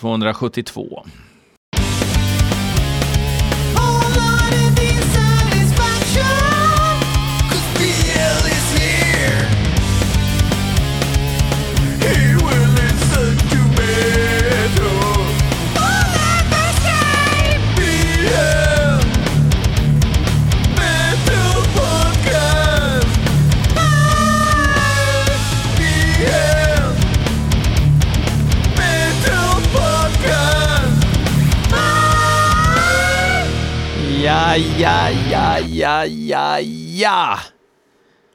272. Ja, ja, ja, ja!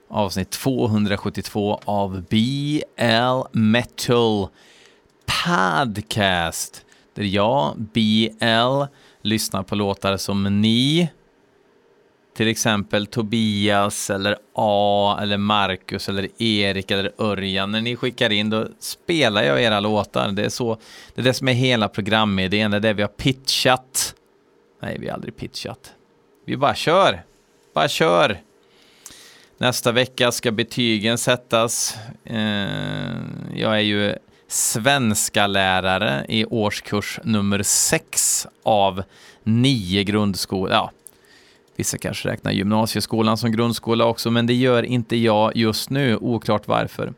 Avsnitt 272 av BL Metal Podcast. Där jag, BL, lyssnar på låtar som ni, till exempel Tobias eller A eller Marcus eller Erik eller Örjan. När ni skickar in då spelar jag era låtar. Det är, så, det är det som är hela programidén. Det är det vi har pitchat Nej, vi har aldrig pitchat. Vi bara kör. Bara kör. Nästa vecka ska betygen sättas. Eh, jag är ju svenska lärare i årskurs nummer sex av nio grundskola. Ja, vissa kanske räknar gymnasieskolan som grundskola också, men det gör inte jag just nu, oklart varför.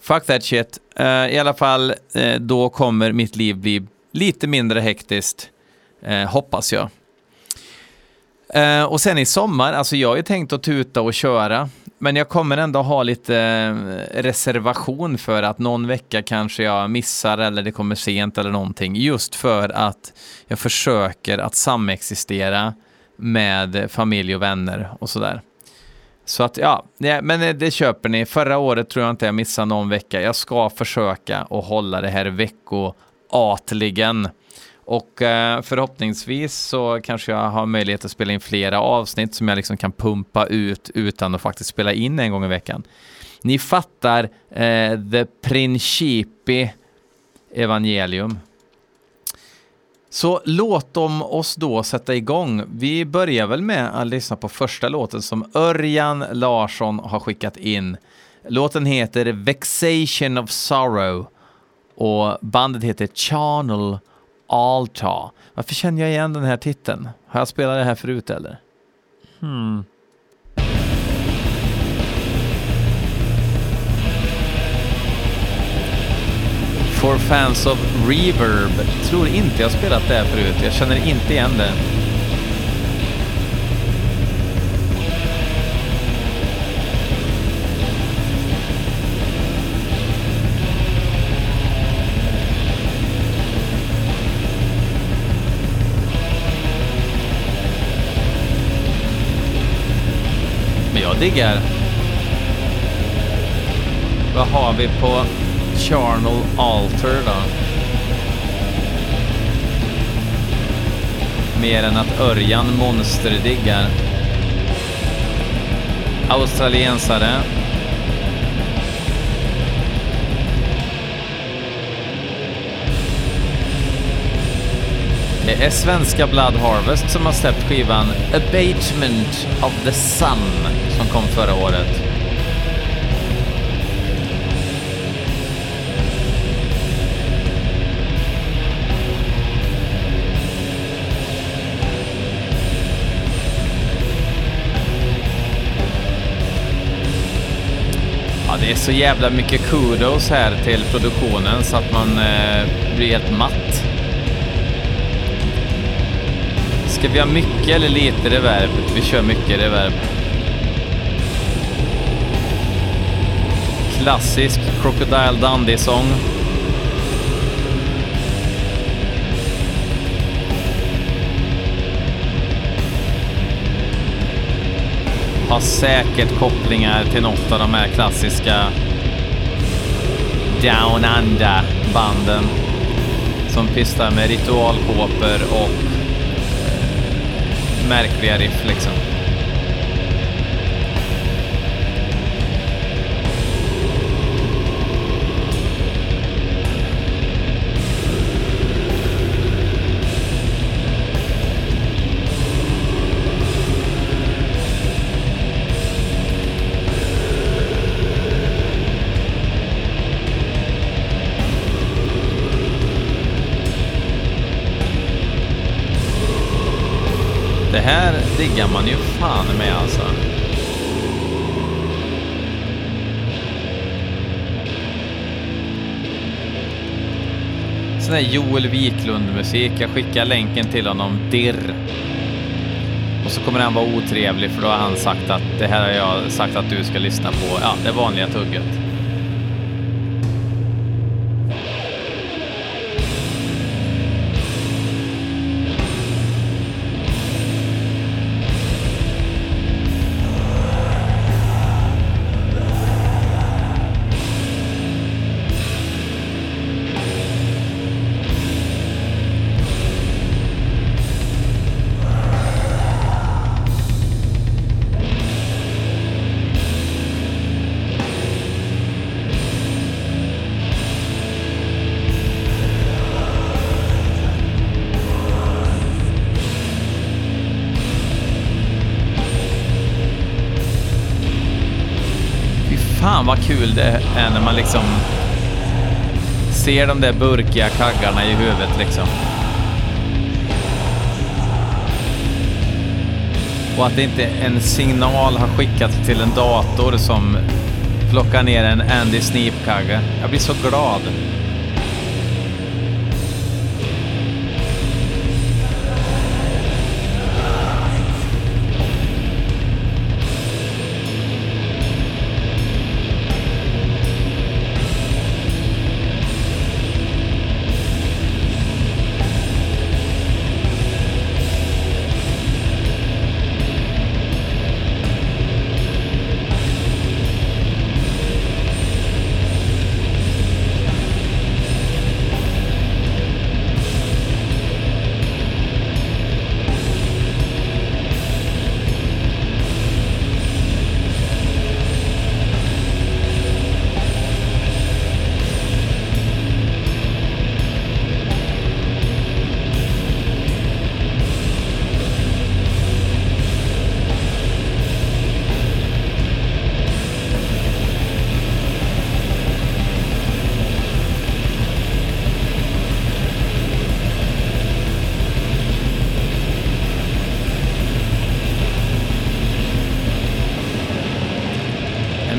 Fuck that shit. Eh, I alla fall, eh, då kommer mitt liv bli lite mindre hektiskt. Hoppas jag. Eh, och sen i sommar, alltså jag har ju tänkt att tuta och köra, men jag kommer ändå ha lite eh, reservation för att någon vecka kanske jag missar eller det kommer sent eller någonting, just för att jag försöker att samexistera med familj och vänner och sådär. Så att ja, men eh, det köper ni. Förra året tror jag inte jag missade någon vecka. Jag ska försöka att hålla det här veckoatligen. Och eh, förhoppningsvis så kanske jag har möjlighet att spela in flera avsnitt som jag liksom kan pumpa ut utan att faktiskt spela in en gång i veckan. Ni fattar eh, the principi evangelium. Så låt dem oss då sätta igång. Vi börjar väl med att lyssna på första låten som Örjan Larsson har skickat in. Låten heter Vexation of Sorrow och bandet heter Channel Alta. Varför känner jag igen den här titeln? Har jag spelat det här förut eller? Hmm. For fans of reverb. Tror inte jag spelat det här förut. Jag känner inte igen det. Diggar. Vad har vi på Charnel Alter då? Mer än att Örjan monsterdiggar. Australiensare. Det är svenska Blood Harvest som har släppt skivan Abatement of the Sun som kom förra året. Ja, det är så jävla mycket kudos här till produktionen så att man eh, blir helt matt. Ska vi ha mycket eller lite reverb? Vi kör mycket reverb. Klassisk Crocodile Dundee-sång. Har säkert kopplingar till något av de här klassiska Down Under-banden som pistar med ritualkåpor och märkliga riff liksom. Diggar man ju fan med alltså. Sån här Joel Wiklund-musik. Jag skickar länken till honom, dirr. Och så kommer han vara otrevlig för då har han sagt att det här har jag sagt att du ska lyssna på. Ja, det vanliga tugget. Ser de där burkiga kaggarna i huvudet liksom. Och att inte en signal har skickats till en dator som plockar ner en Andy Sneap-kagge. Jag blir så glad.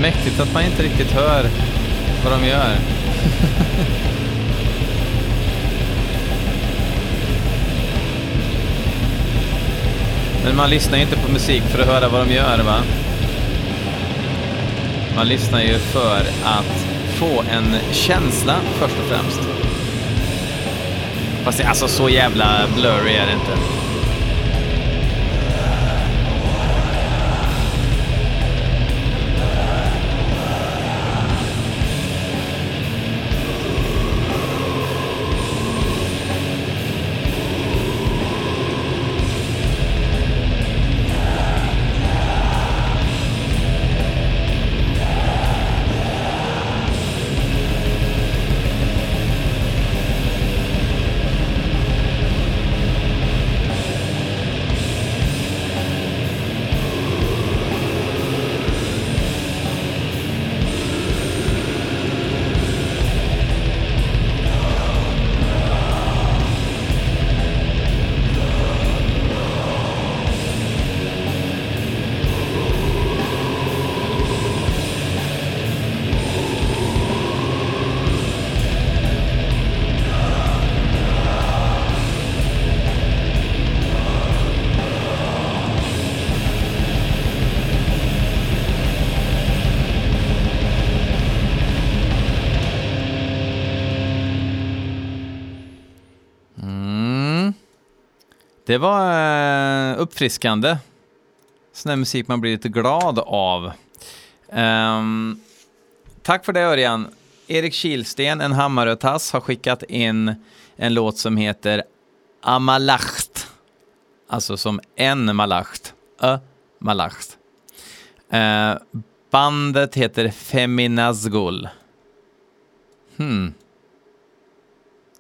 Mäktigt att man inte riktigt hör vad de gör. Men man lyssnar ju inte på musik för att höra vad de gör, va? Man lyssnar ju för att få en känsla först och främst. Fast det, alltså så jävla blurry är det inte. Det var eh, uppfriskande. Sån där musik man blir lite glad av. Um, tack för det Örjan. Erik Kilsten, en Hammarötass, har skickat in en låt som heter Amalacht. Alltså som en malacht. Ö malacht. Uh, bandet heter Feminazgul. Hmm.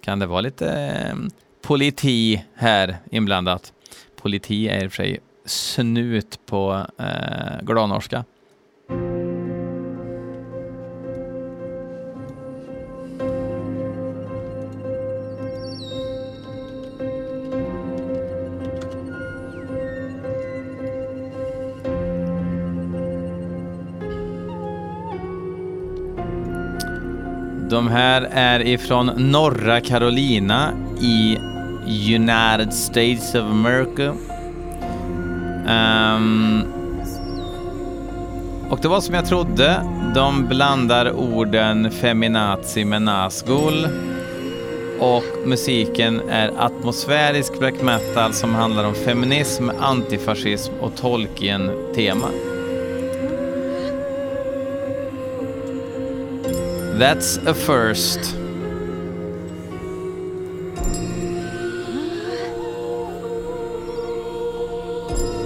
Kan det vara lite ehm, politi här inblandat. Politi är i och för sig snut på eh, gladnorska. De här är ifrån norra Carolina i United States of America. Um, och det var som jag trodde. De blandar orden feminazi med Nazgul. Och musiken är atmosfärisk black metal som handlar om feminism, antifascism och Tolkien-tema. That's a first. Jag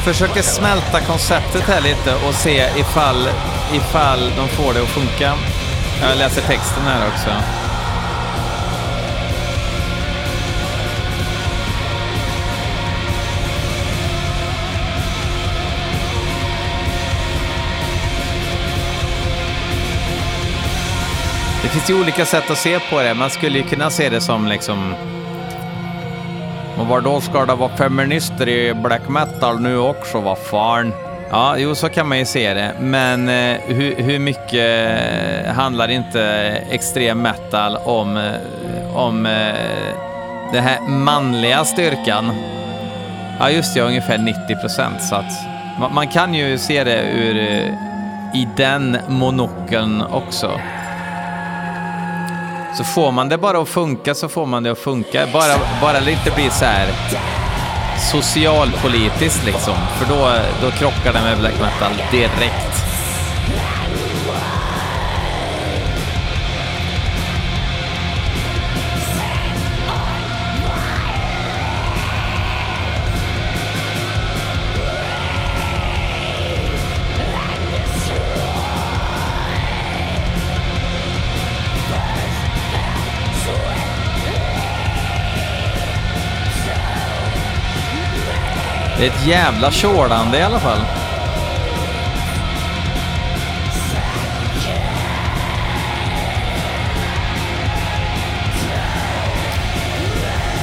försöker smälta konceptet här lite och se ifall, ifall de får det att funka. Jag läser texten här också. Det finns ju olika sätt att se på det. Man skulle ju kunna se det som liksom och var då ska det vara feminister i black metal nu också, vad fan? Ja, jo, så kan man ju se det. Men eh, hur, hur, mycket eh, handlar inte extrem metal om, eh, om eh, den här manliga styrkan? Ja, just det, ungefär 90 procent. Så att man, man, kan ju se det ur, eh, i den monokeln också. Så får man det bara att funka så får man det att funka. Bara, bara det inte blir så här socialpolitiskt liksom. För då, då krockar det med black metal direkt. Det är ett jävla tjålande i alla fall.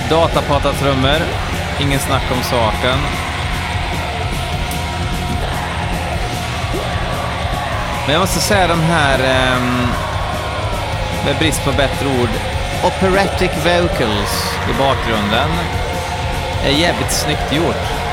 Datapata-trummor. Ingen snack om saken. Men jag måste säga de här, um, med brist på bättre ord, operatic vocals i bakgrunden är jävligt snyggt gjort.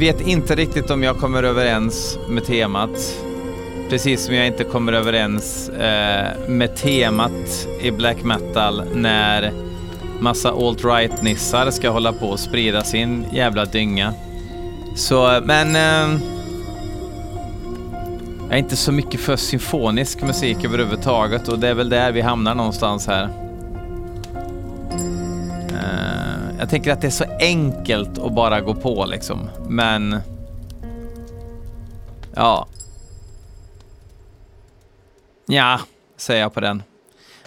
Vet inte riktigt om jag kommer överens med temat. Precis som jag inte kommer överens eh, med temat i black metal när massa alt-right-nissar ska hålla på och sprida sin jävla dynga. Så, men... Eh, Jag är inte så mycket för symfonisk musik överhuvudtaget och det är väl där vi hamnar någonstans här. Jag tänker att det är så enkelt att bara gå på liksom, men... Ja. Ja, säger jag på den.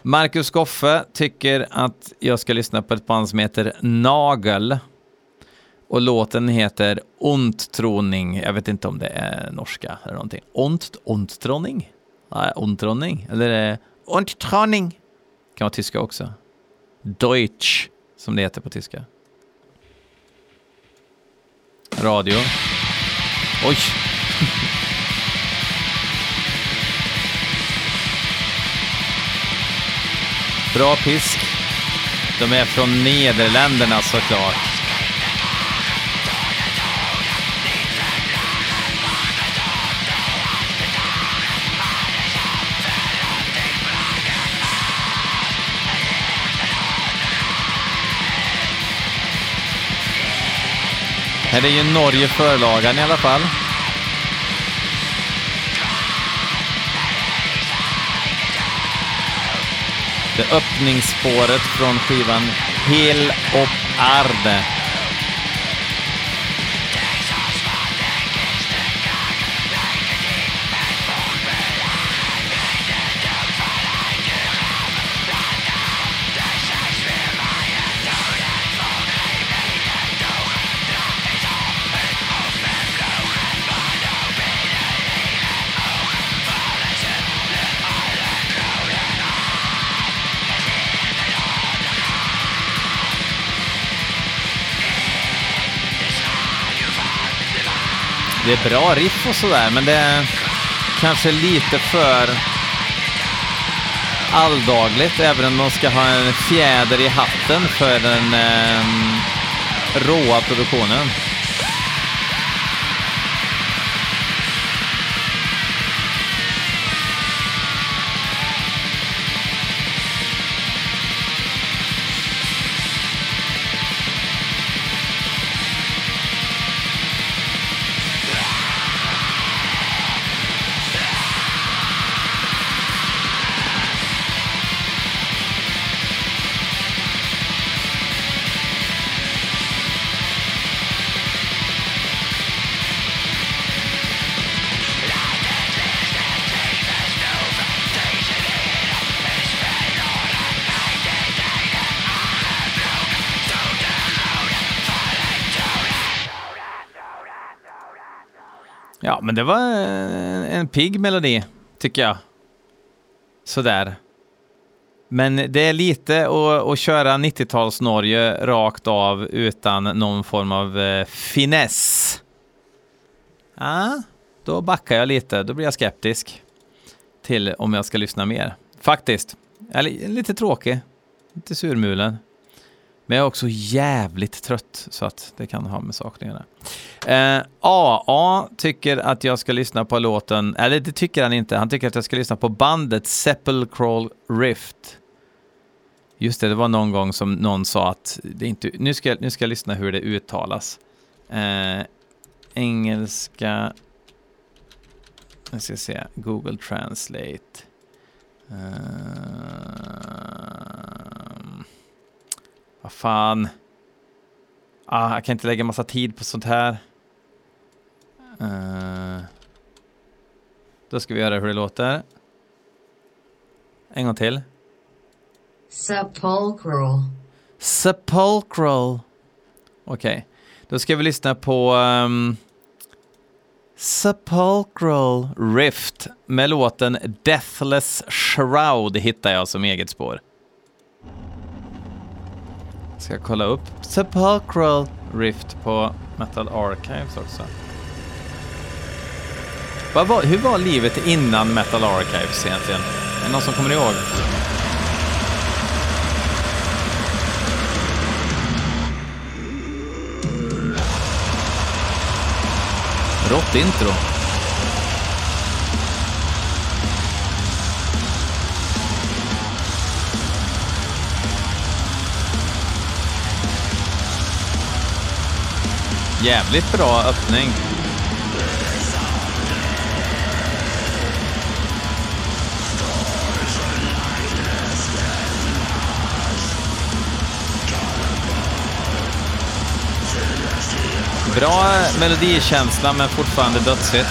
Marcus Goffe tycker att jag ska lyssna på ett band som heter Nagel. Och låten heter Onttroning. Jag vet inte om det är norska eller någonting. Ont, onttroning? Nej, onttroning. Eller är Onttroning. Kan vara tyska också. Deutsch, som det heter på tyska. Radio. Oj! Bra pisk. De är från Nederländerna såklart. Här är ju Norge förlagan i alla fall. Det öppningsspåret från skivan Hel och Arde. Bra riff och sådär, men det är kanske lite för alldagligt, även om de ska ha en fjäder i hatten för den eh, råa produktionen. Men det var eh, en pigg melodi, tycker jag. Sådär. Men det är lite att, att köra 90-tals-Norge rakt av utan någon form av eh, finess. Ah, då backar jag lite. Då blir jag skeptisk till om jag ska lyssna mer. Faktiskt. Eller lite tråkig. Lite surmulen. Men jag är också jävligt trött, så att det kan ha med sakningarna att göra. Eh, AA tycker att jag ska lyssna på låten, eller det tycker han inte, han tycker att jag ska lyssna på bandet Sepulchral Rift. Just det, det var någon gång som någon sa att det inte, nu, ska, nu ska jag lyssna hur det uttalas. Eh, engelska, jag ska se, Google Translate. Eh, vad fan. Ah, jag kan inte lägga massa tid på sånt här. Uh, då ska vi göra hur det låter. En gång till. Sepulchral. Sepulchral. Okej, okay. då ska vi lyssna på um, Sepulchral Rift med låten Deathless Shroud hittar jag som eget spår. Ska kolla upp Sepulchral Rift på Metal Archives också. Var, hur var livet innan Metal Archives egentligen? Är det någon som kommer ihåg? Rått intro. Jävligt bra öppning. Bra melodikänsla men fortfarande dödsigt.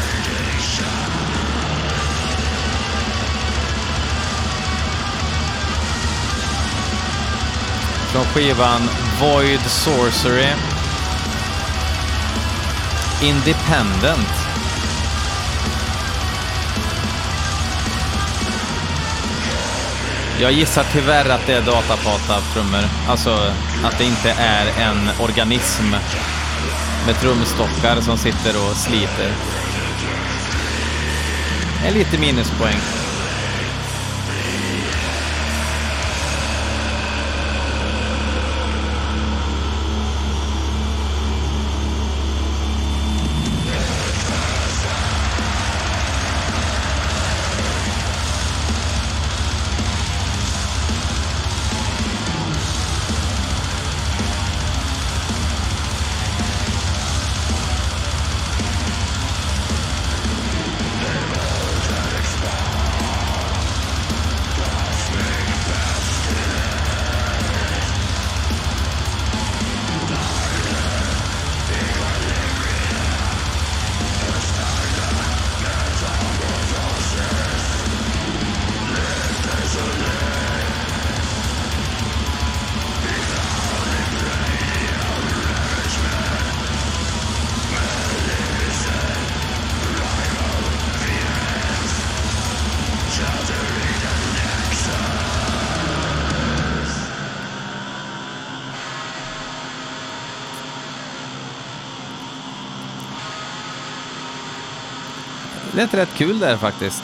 Från skivan Void Sorcery. Independent. Jag gissar tyvärr att det är datapata-trummor. Alltså att det inte är en organism med trumstockar som sitter och sliter. Det är lite minuspoäng. Lät rätt kul där faktiskt.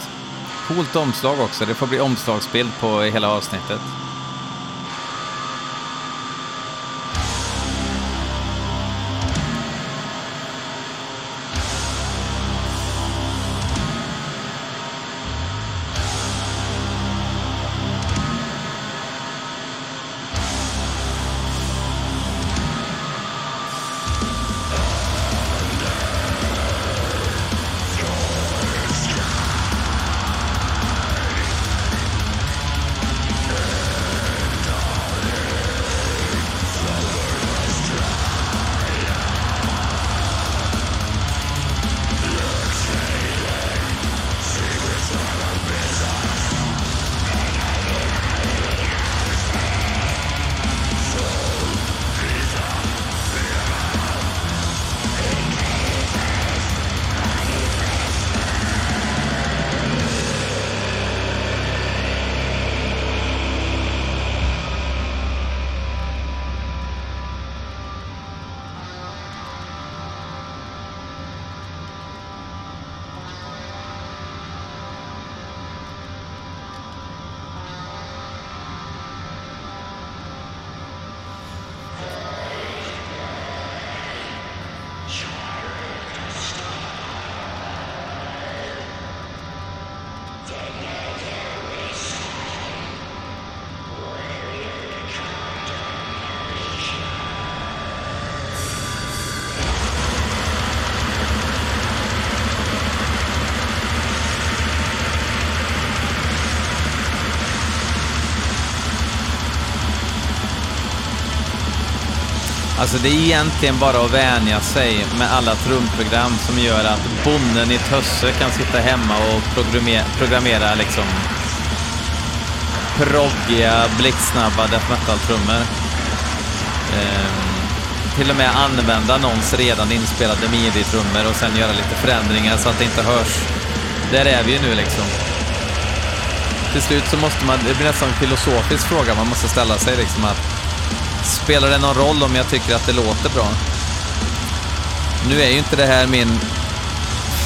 Coolt omslag också. Det får bli omslagsbild på hela avsnittet. Alltså det är egentligen bara att vänja sig med alla trumprogram som gör att bonden i Tösse kan sitta hemma och programmera, programmera liksom proggiga, blixtsnabba death metal-trummor. Ehm, till och med använda någons redan inspelade midi-trummor och sen göra lite förändringar så att det inte hörs. Där är vi ju nu liksom. Till slut så måste man, det blir nästan en filosofisk fråga man måste ställa sig liksom att Spelar det någon roll om jag tycker att det låter bra? Nu är ju inte det här min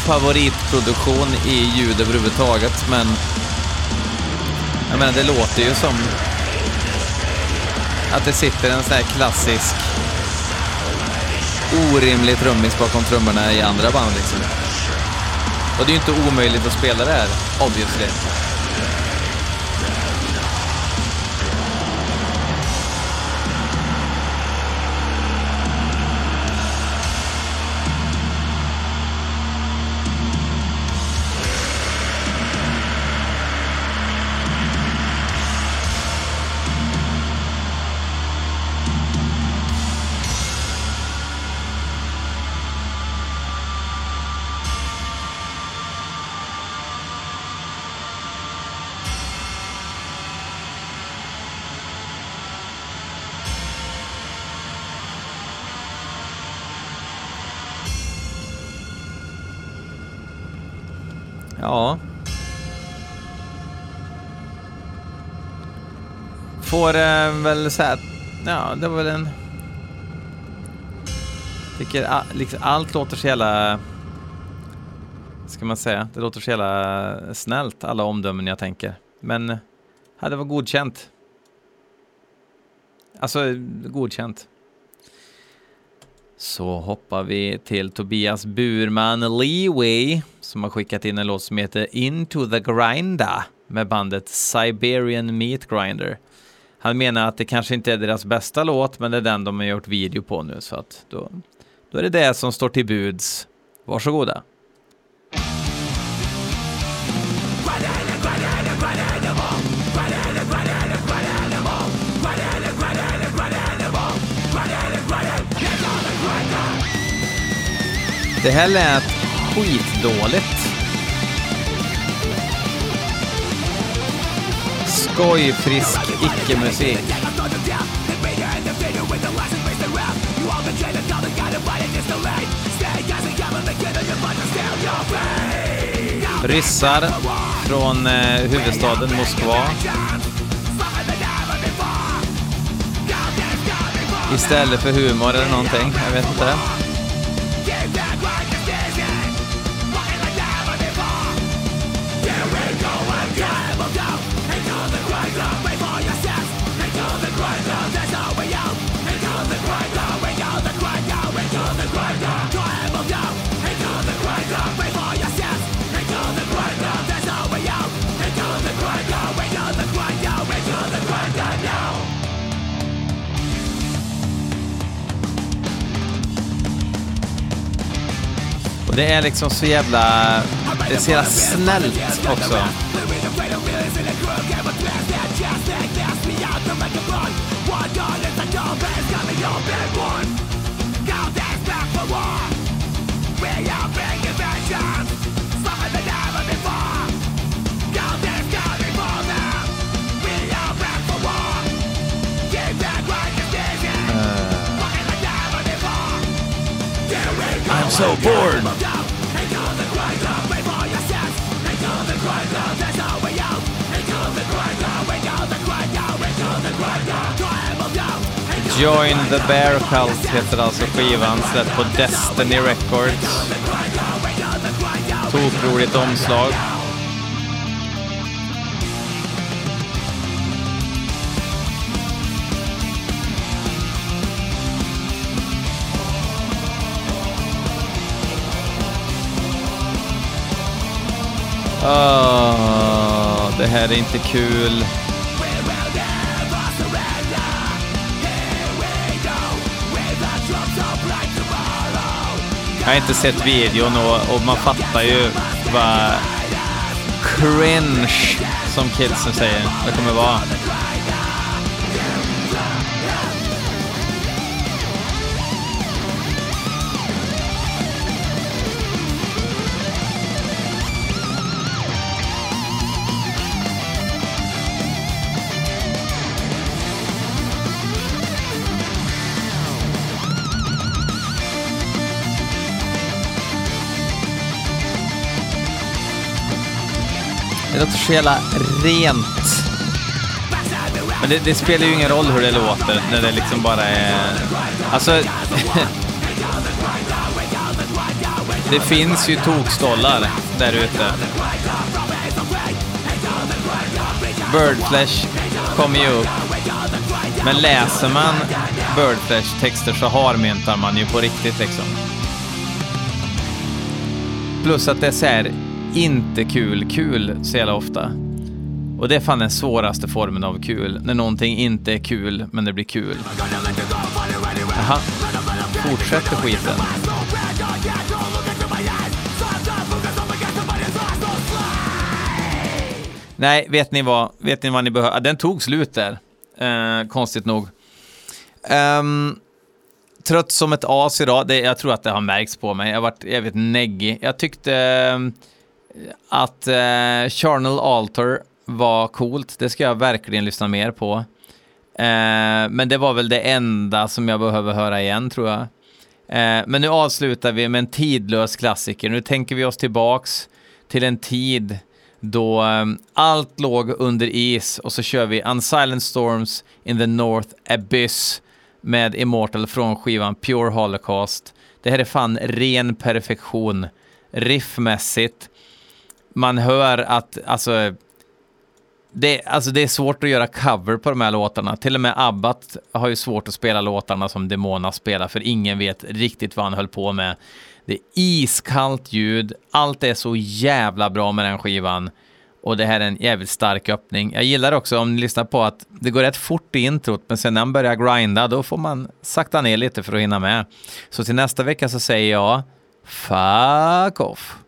favoritproduktion i ljud överhuvudtaget, men jag menar, det låter ju som att det sitter en sån här klassisk orimlig trummis bakom trummorna i andra band liksom. Och det är ju inte omöjligt att spela det här, obviously. Väl så här, ja, det var väl en... Tycker all, liksom, allt låter så jävla... Ska man säga? Det låter så jävla snällt, alla omdömen jag tänker. Men, ja, det var godkänt. Alltså, godkänt. Så hoppar vi till Tobias Burman Leeway som har skickat in en låt som heter Into the Grinda med bandet Siberian Meat Grinder. Han menar att det kanske inte är deras bästa låt, men det är den de har gjort video på nu, så att då, då är det det som står till buds. Varsågoda. Det här lät skitdåligt. Skojfrisk icke-musik. Ryssar från eh, huvudstaden Moskva. Istället för humor eller någonting, jag vet inte. Och det är liksom så jävla... Det är så jävla snällt också. So bored. Join the Bear Cult heter alltså skivan, släppt på Destiny Records. Tokroligt omslag. Åh, det här är inte kul. Jag har inte sett videon och, och man fattar ju vad cringe, som kidsen säger, det kommer vara. Låter så jävla rent. Men det, det, spelar ju ingen roll hur det låter när det liksom bara är... Alltså... det finns ju tokstollar där ute. Birdflesh kommer ju upp. Men läser man Birdflesh-texter så harmyntar man ju på riktigt liksom. Plus att det är så här inte kul kul så jävla ofta. Och det är fan den svåraste formen av kul. När någonting inte är kul, men det blir kul. Jaha, fortsätter skiten. Nej, vet ni vad? Vet ni vad ni behöver? Den tog slut där. Eh, konstigt nog. Um, trött som ett as idag. Det, jag tror att det har märkts på mig. Jag har varit jävligt neggig. Jag tyckte ehm, att eh, Charnel Alter var coolt. Det ska jag verkligen lyssna mer på. Eh, men det var väl det enda som jag behöver höra igen, tror jag. Eh, men nu avslutar vi med en tidlös klassiker. Nu tänker vi oss tillbaks till en tid då um, allt låg under is och så kör vi Unsilent Storms in the North Abyss med Immortal från skivan Pure Holocaust. Det här är fan ren perfektion. Riffmässigt. Man hör att, alltså, det, alltså det är svårt att göra cover på de här låtarna. Till och med Abbat har ju svårt att spela låtarna som Demona spelar, för ingen vet riktigt vad han höll på med. Det är iskallt ljud, allt är så jävla bra med den skivan. Och det här är en jävligt stark öppning. Jag gillar också om ni lyssnar på att det går rätt fort i introt, men sen när han börjar grinda, då får man sakta ner lite för att hinna med. Så till nästa vecka så säger jag Fuck off!